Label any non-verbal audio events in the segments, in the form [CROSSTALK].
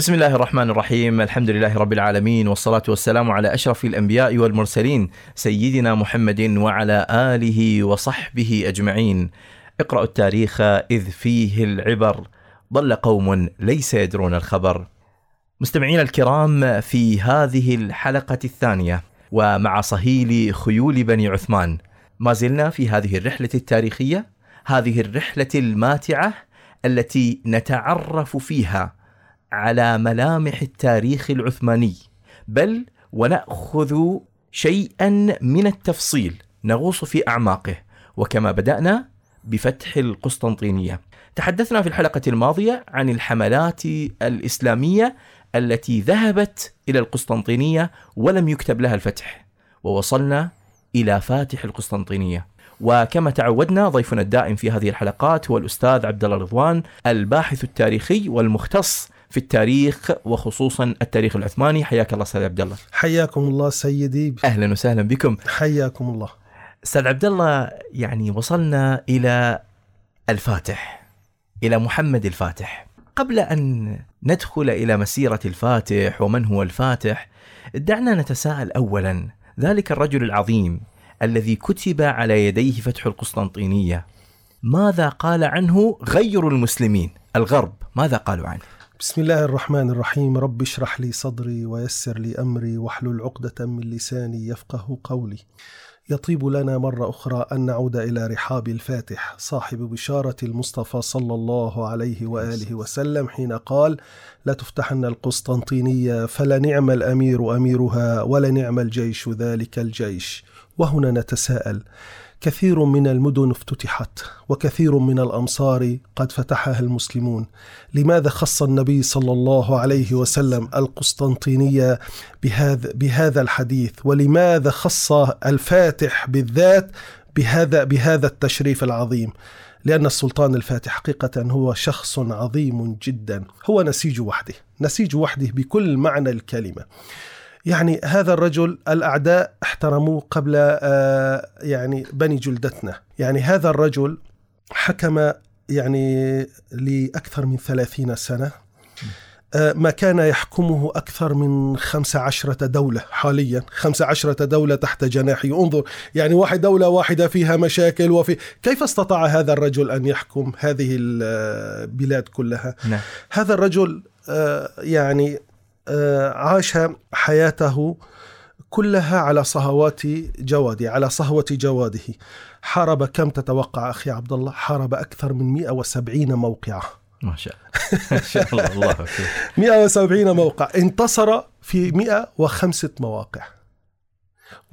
بسم الله الرحمن الرحيم. الحمد لله رب العالمين والصلاة والسلام على أشرف الأنبياء والمرسلين سيدنا محمد وعلى آله وصحبه أجمعين. اقرأوا التاريخ إذ فيه العبر. ضل قوم ليس يدرون الخبر. مستمعينا الكرام في هذه الحلقة الثانية ومع صهيل خيول بني عثمان ما زلنا في هذه الرحلة التاريخية هذه الرحلة الماتعة التي نتعرف فيها على ملامح التاريخ العثماني بل ونأخذ شيئا من التفصيل نغوص في أعماقه وكما بدأنا بفتح القسطنطينية. تحدثنا في الحلقة الماضية عن الحملات الإسلامية التي ذهبت إلى القسطنطينية ولم يكتب لها الفتح ووصلنا إلى فاتح القسطنطينية. وكما تعودنا ضيفنا الدائم في هذه الحلقات هو الأستاذ عبد الله رضوان الباحث التاريخي والمختص في التاريخ وخصوصا التاريخ العثماني. حياك الله أستاذ عبد الله. حياكم الله سيدي. أهلا وسهلا بكم. حياكم الله. أستاذ عبد الله يعني وصلنا إلى الفاتح إلى محمد الفاتح. قبل أن ندخل إلى مسيرة الفاتح ومن هو الفاتح دعنا نتساءل اولا ذلك الرجل العظيم الذي كتب على يديه فتح القسطنطينية ماذا قال عنه غير المسلمين؟ الغرب ماذا قالوا عنه؟ بسم الله الرحمن الرحيم رب اشرح لي صدري ويسر لي أمري واحلل عقدة من لساني يفقه قولي. يطيب لنا مرة أخرى أن نعود إلى رحاب الفاتح صاحب بشارة المصطفى صلى الله عليه وآله وسلم حين قال: لا تفتحن القسطنطينية فلنعم الأمير أميرها ولنعم الجيش ذلك الجيش. وهنا نتساءل كثير من المدن افتتحت وكثير من الامصار قد فتحها المسلمون. لماذا خص النبي صلى الله عليه وسلم القسطنطينية بهذا بهذا الحديث؟ ولماذا خص الفاتح بالذات بهذا بهذا التشريف العظيم؟ لأن السلطان الفاتح حقيقة هو شخص عظيم جدا. هو نسيج وحده. نسيج وحده بكل معنى الكلمة. يعني هذا الرجل الأعداء احترموه قبل آه، يعني بني جلدتنا. يعني هذا الرجل حكم يعني لأكثر من ثلاثين سنة. آه، ما كان يحكمه أكثر من خمس عشرة دولة حاليا. خمس عشرة دولة تحت جناحه انظر يعني واحد دولة واحدة فيها مشاكل وفي. كيف استطاع هذا الرجل أن يحكم هذه البلاد كلها؟ نعم. هذا الرجل آه، يعني عاش حياته كلها على صهوات جواده على صهوة جواده. حارب كم؟ تتوقع أخي عبد الله حارب أكثر من 170 موقعة. ما شاء الله. [LAUGHS] ما شاء الله الله أكبر 170 موقع. انتصر في 105 مواقع.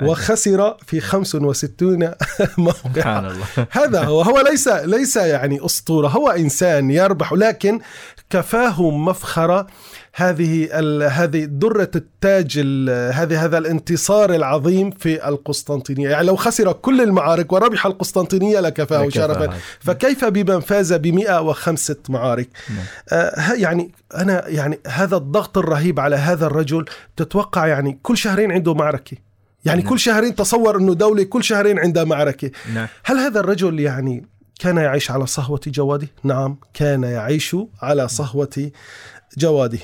وخسر في 65 [LAUGHS] موقع. سبحان الله. هذا هو. هو ليس ليس يعني أسطورة. هو إنسان يربح لكن كفاه مفخرة. هذه هذه درة التاج هذه هذا الانتصار العظيم في القسطنطينية. يعني لو خسر كل المعارك وربح القسطنطينية لكفاه. شرفا. فكيف بمن فاز ب 105 معارك؟ نعم. آه يعني أنا يعني هذا الضغط الرهيب على هذا الرجل. تتوقع يعني كل شهرين عنده معركة. يعني نعم. كل شهرين تصور أنه دولة كل شهرين عندها معركة نعم هل هذا الرجل يعني كان يعيش على صهوة جواده؟ نعم كان يعيش على صهوة جواده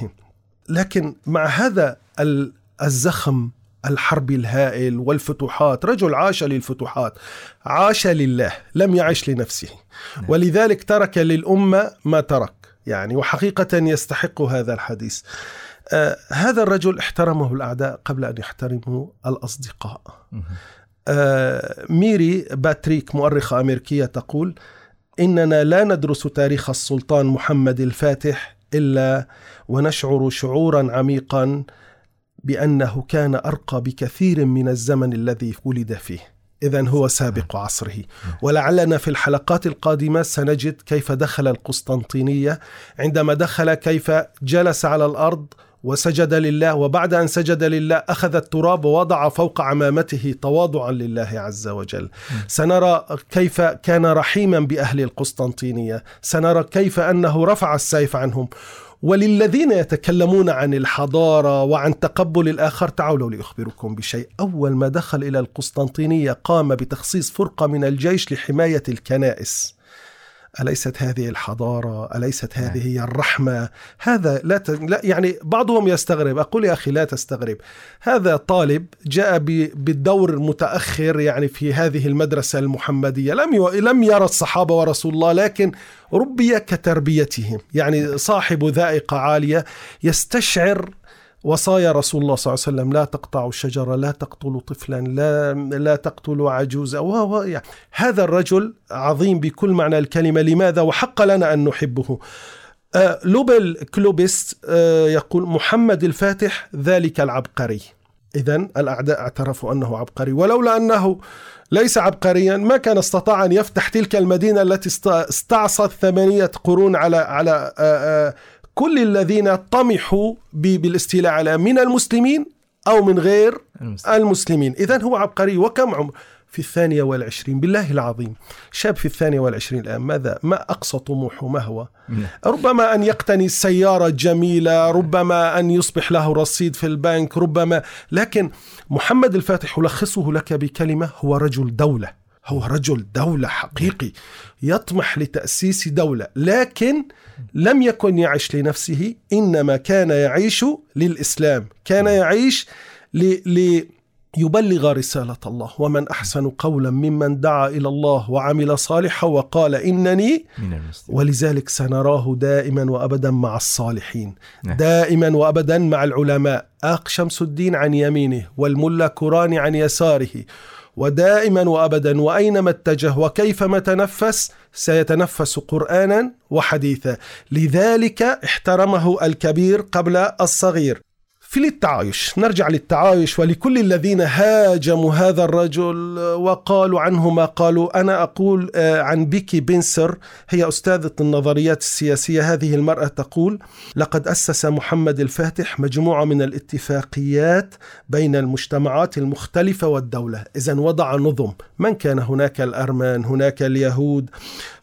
لكن مع هذا ال- الزخم الحربي الهائل والفتوحات رجل عاش للفتوحات عاش لله لم يعش لنفسه نعم. ولذلك ترك للأمة ما ترك يعني وحقيقة يستحق هذا الحديث آه هذا الرجل احترمه الأعداء قبل أن يحترمه الأصدقاء. آه، ميري باتريك مؤرخة أمريكية تقول إننا لا ندرس تاريخ السلطان محمد الفاتح إلا ونشعر شعورا عميقا بأنه كان أرقى بكثير من الزمن الذي ولد فيه. إذا هو سابق عصره. ولعلنا في الحلقات القادمة سنجد كيف دخل القسطنطينية. عندما دخل كيف جلس على الأرض وسجد لله وبعد أن سجد لله أخذ التراب ووضع فوق عمامته تواضعا لله عز وجل. سنرى كيف كان رحيما بأهل القسطنطينية. سنرى كيف أنه رفع السيف عنهم. وللذين يتكلمون عن الحضارة وعن تقبل الآخر تعالوا لأخبركم بشيء. أول ما دخل إلى القسطنطينية قام بتخصيص فرقة من الجيش لحماية الكنائس. أليست هذه الحضارة؟ أليست هذه هي الرحمة؟ هذا لا, ت... لا يعني بعضهم يستغرب. أقول يا أخي لا تستغرب. هذا طالب جاء ب... بالدور متأخر يعني في هذه المدرسة المحمدية. لم ي... لم يرى الصحابة ورسول الله لكن ربي كتربيتهم. يعني صاحب ذائقة عالية يستشعر وصايا رسول الله صلى الله عليه وسلم لا تقطعوا الشجرة لا تقتلوا طفلا لا لا تقتلوا عجوزا يعني هذا الرجل عظيم بكل معنى الكلمة. لماذا؟ وحق لنا أن نحبه. آه لوبل كلوبيست آه يقول محمد الفاتح ذلك العبقري. إذا الأعداء اعترفوا أنه عبقري. ولولا أنه ليس عبقريا ما كان استطاع أن يفتح تلك المدينة التي استعصت ثمانية قرون على على آه، آه، كل الذين طمحوا بالاستيلاء على من المسلمين أو من غير المسلمين, المسلمين. إذا هو عبقري وكم عمر في الثانية والعشرين. بالله العظيم. شاب في الثانية والعشرين الآن. ماذا؟ ما أقصى طموحه؟ ما هو؟ نعم. ربما أن يقتني سيارة جميلة ربما أن يصبح له رصيد في البنك ربما. لكن محمد الفاتح ألخصه لك بكلمة هو رجل دولة. هو رجل دولة حقيقي يطمح لتأسيس دولة لكن لم يكن يعيش لنفسه إنما كان يعيش للإسلام كان يعيش ل... يبلغ رسالة الله. ومن أحسن قولا ممن دعا إلى الله وعمل صالحا وقال إنني ولذلك سنراه دائما وأبدا مع الصالحين. نعم. دائما وأبدا مع العلماء. آق شمس الدين عن يمينه والملا كراني عن يساره ودائما وأبدا واينما اتجه وكيفما تنفس سيتنفس قرآنا وحديثا. لذلك احترمه الكبير قبل الصغير. في التعايش نرجع للتعايش ولكل الذين هاجموا هذا الرجل وقالوا عنه ما قالوا. أنا أقول آه، عن بيكي بنسر هي أستاذة النظريات السياسية. هذه المرأة تقول لقد أسس محمد الفاتح مجموعة من الاتفاقيات بين المجتمعات المختلفة والدولة. إذا وضع نظم. من كان هناك الأرمان هناك اليهود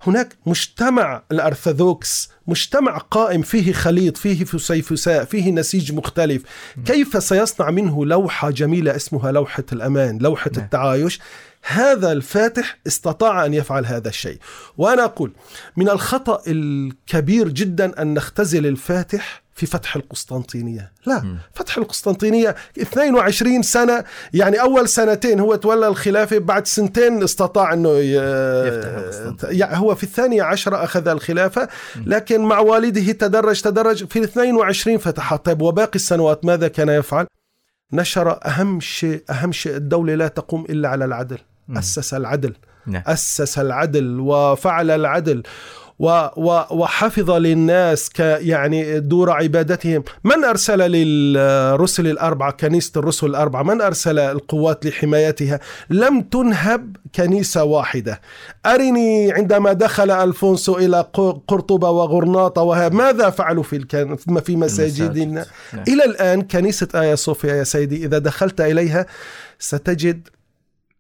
هناك مجتمع الأرثوذكس مجتمع قائم فيه خليط فيه فسيفساء فيه نسيج مختلف. كيف سيصنع منه لوحة جميلة اسمها لوحة الأمان لوحة نعم. التعايش؟ هذا الفاتح استطاع أن يفعل هذا الشيء. وأنا أقول من الخطأ الكبير جدا أن نختزل الفاتح في فتح القسطنطينية. لا م. فتح القسطنطينية 22 سنة يعني أول سنتين هو تولى الخلافة بعد سنتين استطاع أنه ي... يفتح هو في الثانية عشرة أخذ الخلافة لكن مع والده تدرج تدرج. في 22 فتح طيب وباقي السنوات ماذا كان يفعل؟ نشر أهم شيء أهم شيء الدولة لا تقوم إلا على العدل. أسس العدل. نعم. أسس العدل وفعل العدل. وحفظ للناس ك يعني دور عبادتهم. من أرسل للرسل الأربعة؟ كنيسة الرسل الأربعة. من أرسل القوات لحمايتها؟ لم تنهب كنيسة واحدة. أرني عندما دخل ألفونسو إلى قرطبة وغرناطة. ماذا فعلوا في الكن... في مساجدنا؟ نعم. إلى الآن كنيسة آيا صوفيا يا سيدي إذا دخلت إليها ستجد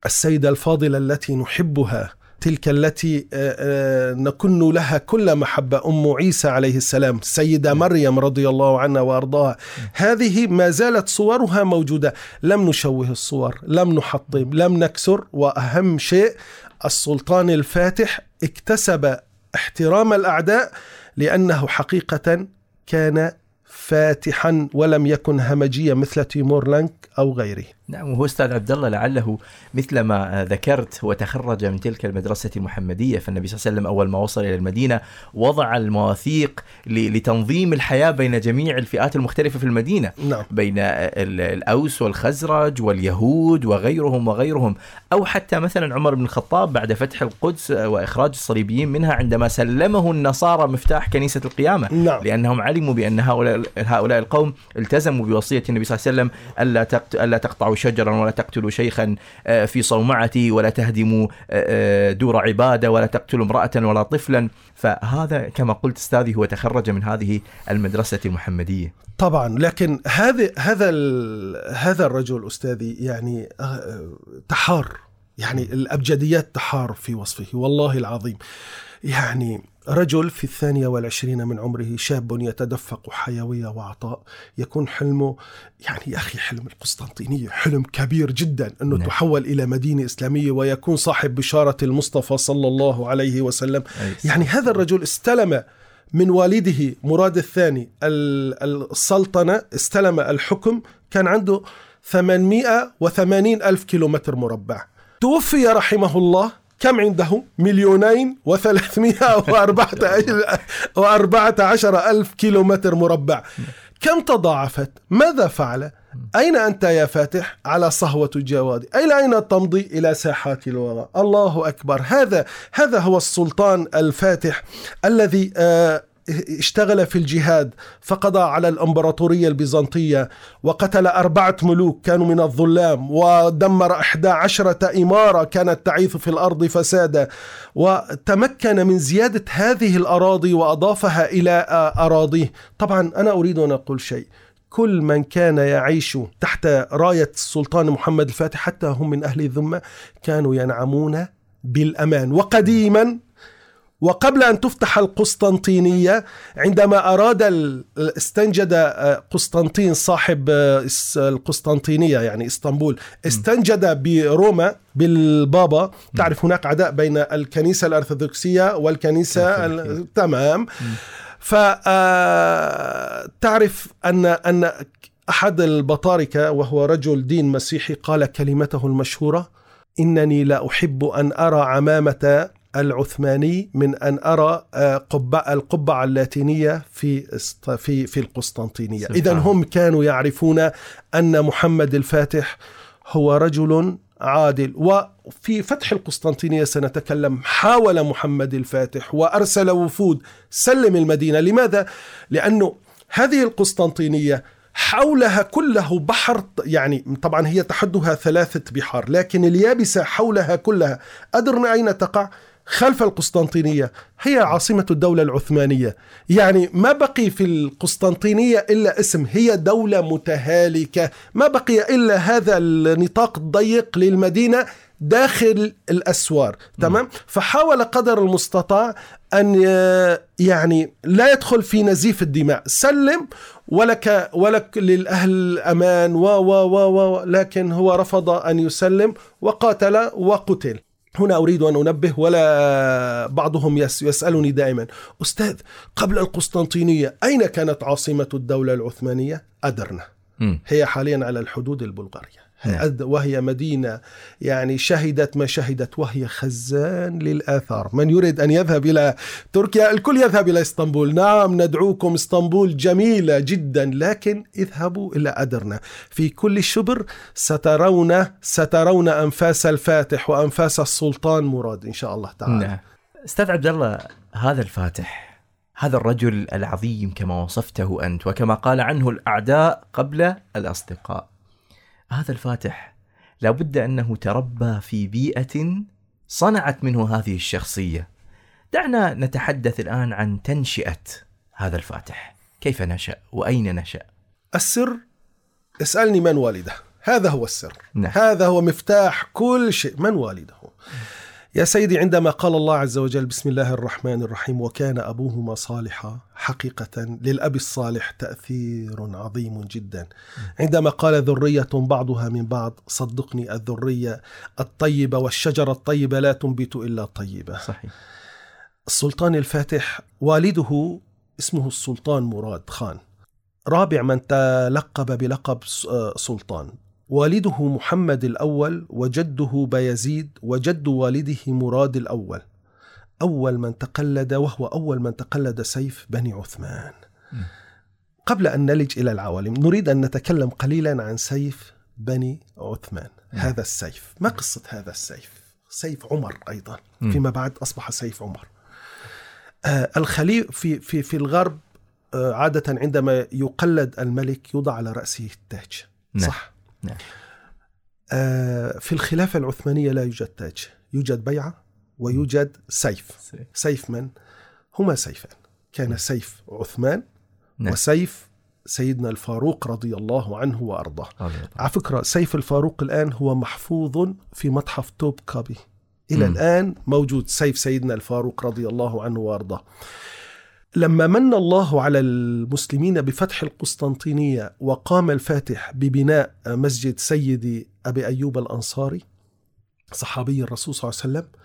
السيدة الفاضلة التي نحبها. تلك التي آه، آه، نكن لها كل محبة. أم عيسى عليه السلام السيدة مريم رضي الله عنها وأرضاها. هذه ما زالت صورها موجودة. لم نشوه الصور لم نحطم لم نكسر. وأهم شيء السلطان الفاتح اكتسب احترام الأعداء لأنه حقيقة كان فاتحا ولم يكن همجيا مثل تيمور لانك أو غيره نعم وهو أستاذ عبد الله لعله مثل ما ذكرت وتخرج من تلك المدرسة المحمديه فالنبي صلى الله عليه وسلم أول ما وصل إلى المدينة وضع المواثيق لتنظيم الحياة بين جميع الفئات المختلفة في المدينة نعم. بين الأوس والخزرج واليهود وغيرهم وغيرهم أو حتى مثلا عمر بن الخطاب بعد فتح القدس وإخراج الصليبيين منها عندما سلمه النصارى مفتاح كنيسة القيامة نعم. لأنهم علموا بأن هؤلاء هؤلاء القوم التزموا بوصية النبي صلى الله عليه وسلم ألا ألا تقطعوا شجرا ولا تقتلوا شيخا آه، في صومعتي ولا تهدموا آه، آه، دور عبادة ولا تقتلوا امرأة ولا طفلا. فهذا كما قلت أستاذي هو تخرج من هذه المدرسة المحمدية. طبعا لكن هذا هذا هذا الرجل أستاذي يعني تحار. يعني الأبجديات تحار في وصفه والله العظيم. يعني رجل في الثانية والعشرين من عمره شاب يتدفق حيوية وعطاء. يكون حلمه يعني يا أخي حلم القسطنطينية حلم كبير جدا أنه نعم. تحول إلى مدينة إسلامية ويكون صاحب بشارة المصطفى صلى الله عليه وسلم. يعني هذا الرجل استلم من والده مراد الثاني ال- السلطنة استلم الحكم كان عنده 880 ألف كيلومتر مربع. توفي رحمه الله كم عنده مليونين وثلاثمائة وأربعة وأربعة عشر ألف كيلومتر مربع. كم تضاعفت؟ ماذا فعل؟ أين أنت يا فاتح؟ على صهوة الجواد. إلى أين تمضي؟ إلى ساحات الوغى الله أكبر. هذا هذا هو السلطان الفاتح الذي آه اشتغل في الجهاد فقضى على الأمبراطورية البيزنطية وقتل أربعة ملوك كانوا من الظلام ودمر إحدى عشرة إمارة كانت تعيث في الأرض فسادا. وتمكن من زيادة هذه الأراضي وأضافها إلى أراضيه. طبعا أنا أريد أن أقول شيء. كل من كان يعيش تحت راية السلطان محمد الفاتح حتى هم من أهل الذمة كانوا ينعمون بالأمان. وقديما وقبل أن تفتح القسطنطينية عندما أراد استنجد قسطنطين صاحب القسطنطينية يعني إسطنبول استنجد بروما بالبابا. تعرف هناك عداء بين الكنيسة الأرثوذكسية والكنيسة تمام. فتعرف أن أن أحد البطاركة وهو رجل دين مسيحي قال كلمته المشهورة إنني لا أحب أن أرى عمامة العثماني من أن أرى قبعة القبعه اللاتينية في في في القسطنطينية، اذا هم كانوا يعرفون أن محمد الفاتح هو رجل عادل. وفي فتح القسطنطينية سنتكلم حاول محمد الفاتح وأرسل وفود سلم المدينة. لماذا؟ لأنه هذه القسطنطينية حولها كله بحر يعني طبعا هي تحدها ثلاثة بحار لكن اليابسة حولها كلها. أدرنا أين تقع؟ خلف القسطنطينية هي عاصمة الدولة العثمانية. يعني ما بقي في القسطنطينية إلا اسم هي دولة متهالكة. ما بقي إلا هذا النطاق الضيق للمدينة داخل الأسوار تمام؟ فحاول قدر المستطاع أن يعني لا يدخل في نزيف الدماء. سلم ولك ولك للأهل الأمان و و و لكن هو رفض أن يسلم وقاتل وقتل. هنا أريد أن أنبه ولا بعضهم يسألني دائما. أستاذ قبل القسطنطينية أين كانت عاصمة الدولة العثمانية؟ أدرنا هي حاليا على الحدود البلغارية. وهي مدينة؟ يعني شهدت ما شهدت وهي خزان للآثار. من يريد أن يذهب إلى تركيا؟ الكل يذهب إلى إسطنبول. نعم ندعوكم. إسطنبول جميلة جدا لكن اذهبوا إلى أدرنا. في كل شبر سترون سترون أنفاس الفاتح وأنفاس السلطان مراد إن شاء الله تعالى. نعم. أستاذ عبد الله هذا الفاتح هذا الرجل العظيم كما وصفته أنت وكما قال عنه الأعداء قبل الأصدقاء. هذا الفاتح لابد أنه تربى في بيئة صنعت منه هذه الشخصية. دعنا نتحدث الآن عن تنشئة هذا الفاتح، كيف نشأ وأين نشأ؟ السر اسألني من والده، هذا هو السر. نعم. هذا هو مفتاح كل شيء، من والده؟ يا سيدي عندما قال الله عز وجل بسم الله الرحمن الرحيم وكان أبوهما صالحا حقيقة للأب الصالح تأثير عظيم جدا. عندما قال ذرية بعضها من بعض صدقني الذرية الطيبة والشجرة الطيبة لا تنبت إلا طيبة. صحيح. السلطان الفاتح والده اسمه السلطان مراد خان. رابع من تلقب بلقب سلطان. والده محمد الأول وجده بايزيد وجد والده مراد الأول. أول من تقلد وهو أول من تقلد سيف بني عثمان. قبل أن نلج إلى العوالم نريد أن نتكلم قليلا عن سيف بني عثمان هذا السيف. ما قصة هذا السيف؟ سيف عمر أيضا. فيما بعد أصبح سيف عمر. آه الخليف في, في, في الغرب آه عادة عندما يقلد الملك يوضع على رأسه التاج. صح؟ نعم. آه في الخلافة العثمانية لا يوجد تاج يوجد بيعة ويوجد سيف سيف. سيف من؟ هما سيفان كان سيف عثمان نعم. وسيف سيدنا الفاروق رضي الله عنه الله. على فكرة سيف الفاروق الآن هو محفوظ في متحف توب كابي إلى مم. الآن موجود سيف سيدنا الفاروق رضي الله عنه وأرضاه لما من الله على المسلمين بفتح القسطنطينية وقام الفاتح ببناء مسجد سيدي أبي أيوب الأنصاري صحابي الرسول صلى الله عليه وسلم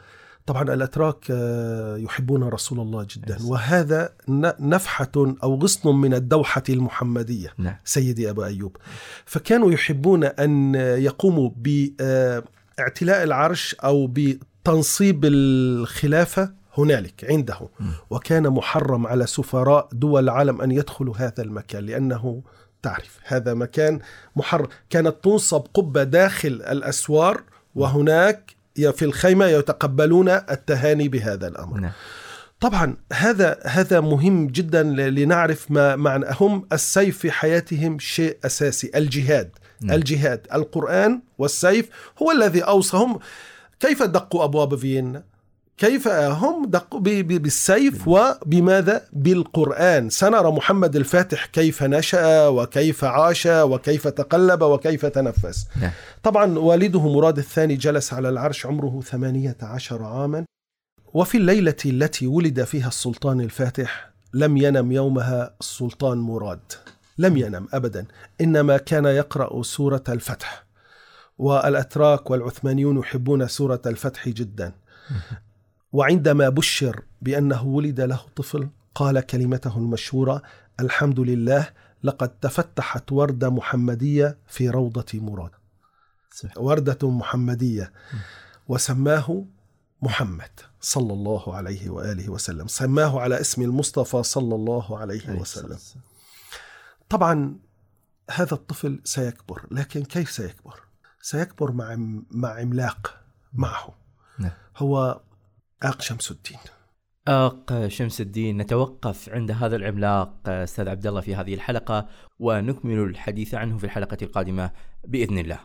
طبعا الأتراك آه، يحبون رسول الله جدا. وهذا نفحة أو غصن من الدوحة المحمدية نعم. سيدي أبو أيوب. فكانوا يحبون أن يقوموا بإعتلاء العرش أو بتنصيب الخلافة هنالك عنده. وكان محرم على سفراء دول العالم أن يدخلوا هذا المكان لأنه تعرف هذا مكان محرم. كانت تنصب قبة داخل الأسوار وهناك في الخيمة يتقبلون التهاني بهذا الأمر. نعم. طبعا هذا هذا مهم جدا لنعرف ما معنى هم السيف في حياتهم شيء أساسي الجهاد. نعم. الجهاد. القرآن والسيف هو الذي أوصاهم. كيف دقوا أبواب فيينا؟ كيف هم دقوا بالسيف وبماذا بالقرآن. سنرى محمد الفاتح كيف نشأ وكيف عاش وكيف تقلب وكيف تنفس. نعم. طبعا والده مراد الثاني جلس على العرش عمره ثمانية عشر عاما. وفي الليلة التي ولد فيها السلطان الفاتح لم ينم يومها السلطان مراد. لم ينم أبدا. إنما كان يقرأ سورة الفتح. والأتراك والعثمانيون يحبون سورة الفتح جدا. وعندما بشر بأنه ولد له طفل قال كلمته المشهورة الحمد لله لقد تفتحت وردة محمدية في روضة مراد. وردة محمدية. وسماه محمد صلى الله عليه وآله وسلم. سماه على اسم المصطفى صلى الله عليه. وسلم. طبعا هذا الطفل سيكبر لكن كيف سيكبر؟ سيكبر مع مع عملاق معه. نعم. هو آق شمس الدين. آق شمس الدين. نتوقف عند هذا العملاق أستاذ عبد الله في هذه الحلقة ونكمل الحديث عنه في الحلقة القادمة بإذن الله.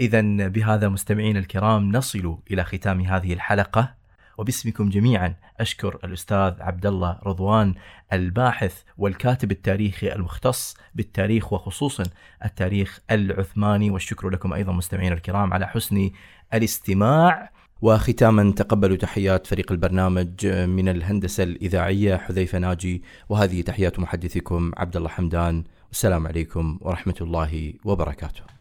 اذا بهذا مستمعينا الكرام نصل إلى ختام هذه الحلقة وباسمكم جميعا أشكر الأستاذ عبد الله رضوان الباحث والكاتب التاريخي المختص بالتاريخ وخصوصا التاريخ العثماني والشكر لكم أيضا مستمعينا الكرام على حسن الاستماع. وختاما تقبلوا تحيات فريق البرنامج من الهندسة الإذاعية حذيفة ناجي وهذه تحيات محدثكم عبد الله حمدان والسلام عليكم ورحمة الله وبركاته.